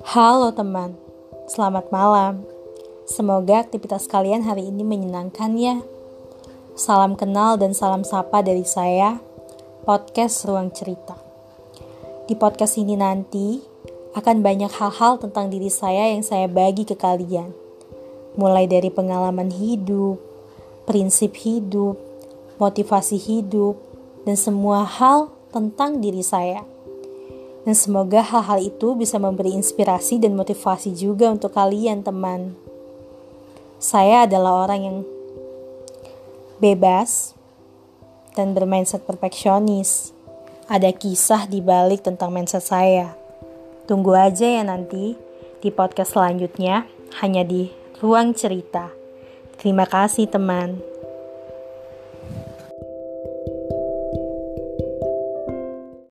Halo teman, selamat malam. Semoga aktivitas kalian hari ini menyenangkan ya. Salam kenal dan salam sapa dari saya, podcast Ruang Cerita. Di podcast ini nanti akan banyak hal-hal tentang diri saya yang saya bagi ke kalian. Mulai dari pengalaman hidup, prinsip hidup, motivasi hidup, dan semua hal tentang diri saya. Dan semoga hal-hal itu bisa memberi inspirasi dan motivasi juga untuk kalian, teman. Saya adalah orang yang bebas dan bermindset perfeksionis. Ada kisah di balik tentang mindset saya. Tunggu aja ya nanti di podcast selanjutnya hanya di ruang cerita. Terima kasih, teman.